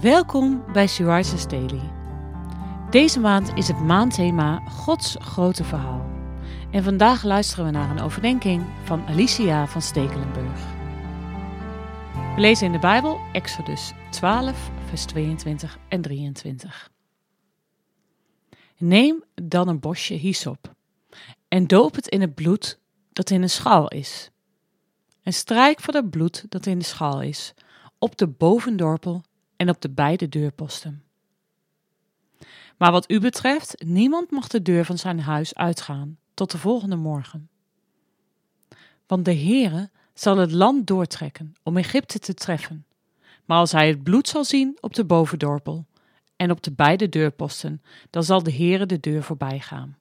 Welkom bij Suarez's Daily. Deze maand is het maandthema Gods grote verhaal. En vandaag luisteren we naar een overdenking van Alicia van Stekelenburg. We lezen in de Bijbel Exodus 12, vers 22 en 23. Neem dan een bosje hyssop en doop het in het bloed dat in een schaal is. En strijk voor het bloed dat in de schaal is op de bovendorpel en op de beide deurposten. Maar wat u betreft, niemand mag de deur van zijn huis uitgaan tot de volgende morgen. Want de Heere zal het land doortrekken om Egypte te treffen. Maar als hij het bloed zal zien op de bovendorpel en op de beide deurposten, dan zal de Heere de deur voorbij gaan.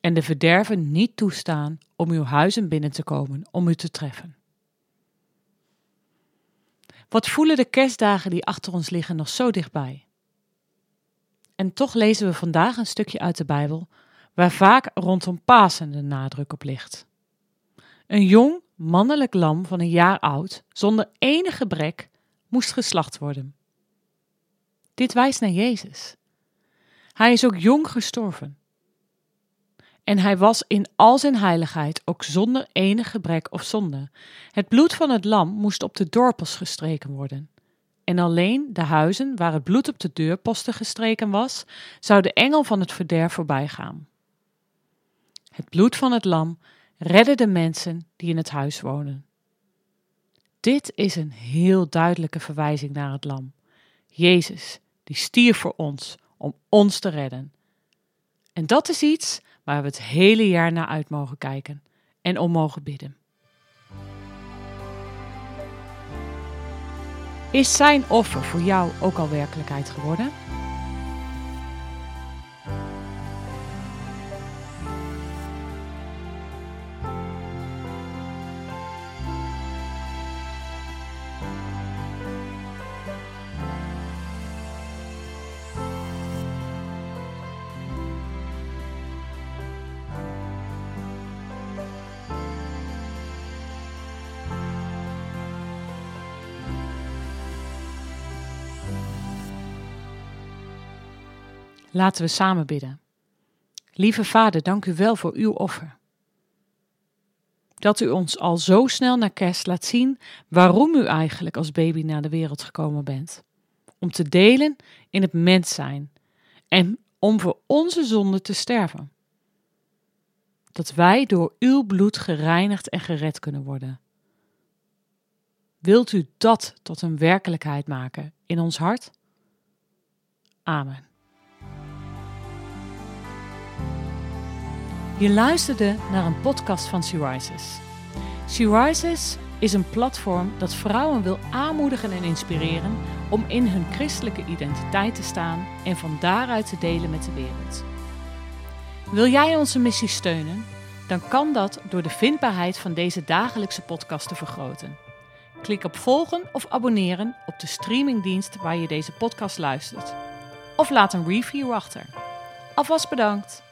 En de verderven niet toestaan om uw huizen binnen te komen om u te treffen. Wat voelen de kerstdagen die achter ons liggen nog zo dichtbij? En toch lezen we vandaag een stukje uit de Bijbel waar vaak rondom Pasen de nadruk op ligt. Een jong mannelijk lam van een jaar oud, zonder enig gebrek, moest geslacht worden. Dit wijst naar Jezus. Hij is ook jong gestorven. En hij was in al zijn heiligheid ook zonder enig gebrek of zonde. Het bloed van het lam moest op de dorpels gestreken worden. En alleen de huizen waar het bloed op de deurposten gestreken was, zou de engel van het verderf voorbij gaan. Het bloed van het lam redde de mensen die in het huis wonen. Dit is een heel duidelijke verwijzing naar het lam. Jezus, die stierf voor ons, om ons te redden. En dat is iets waar we het hele jaar naar uit mogen kijken en om mogen bidden. Is zijn offer voor jou ook al werkelijkheid geworden? Laten we samen bidden. Lieve Vader, dank u wel voor uw offer. Dat u ons al zo snel naar kerst laat zien waarom u eigenlijk als baby naar de wereld gekomen bent. Om te delen in het mens zijn en om voor onze zonde te sterven. Dat wij door uw bloed gereinigd en gered kunnen worden. Wilt u dat tot een werkelijkheid maken in ons hart? Amen. Je luisterde naar een podcast van She Rises. She Rises is een platform dat vrouwen wil aanmoedigen en inspireren om in hun christelijke identiteit te staan en van daaruit te delen met de wereld. Wil jij onze missie steunen? Dan kan dat door de vindbaarheid van deze dagelijkse podcast te vergroten. Klik op volgen of abonneren op de streamingdienst waar je deze podcast luistert. Of laat een review achter. Alvast bedankt!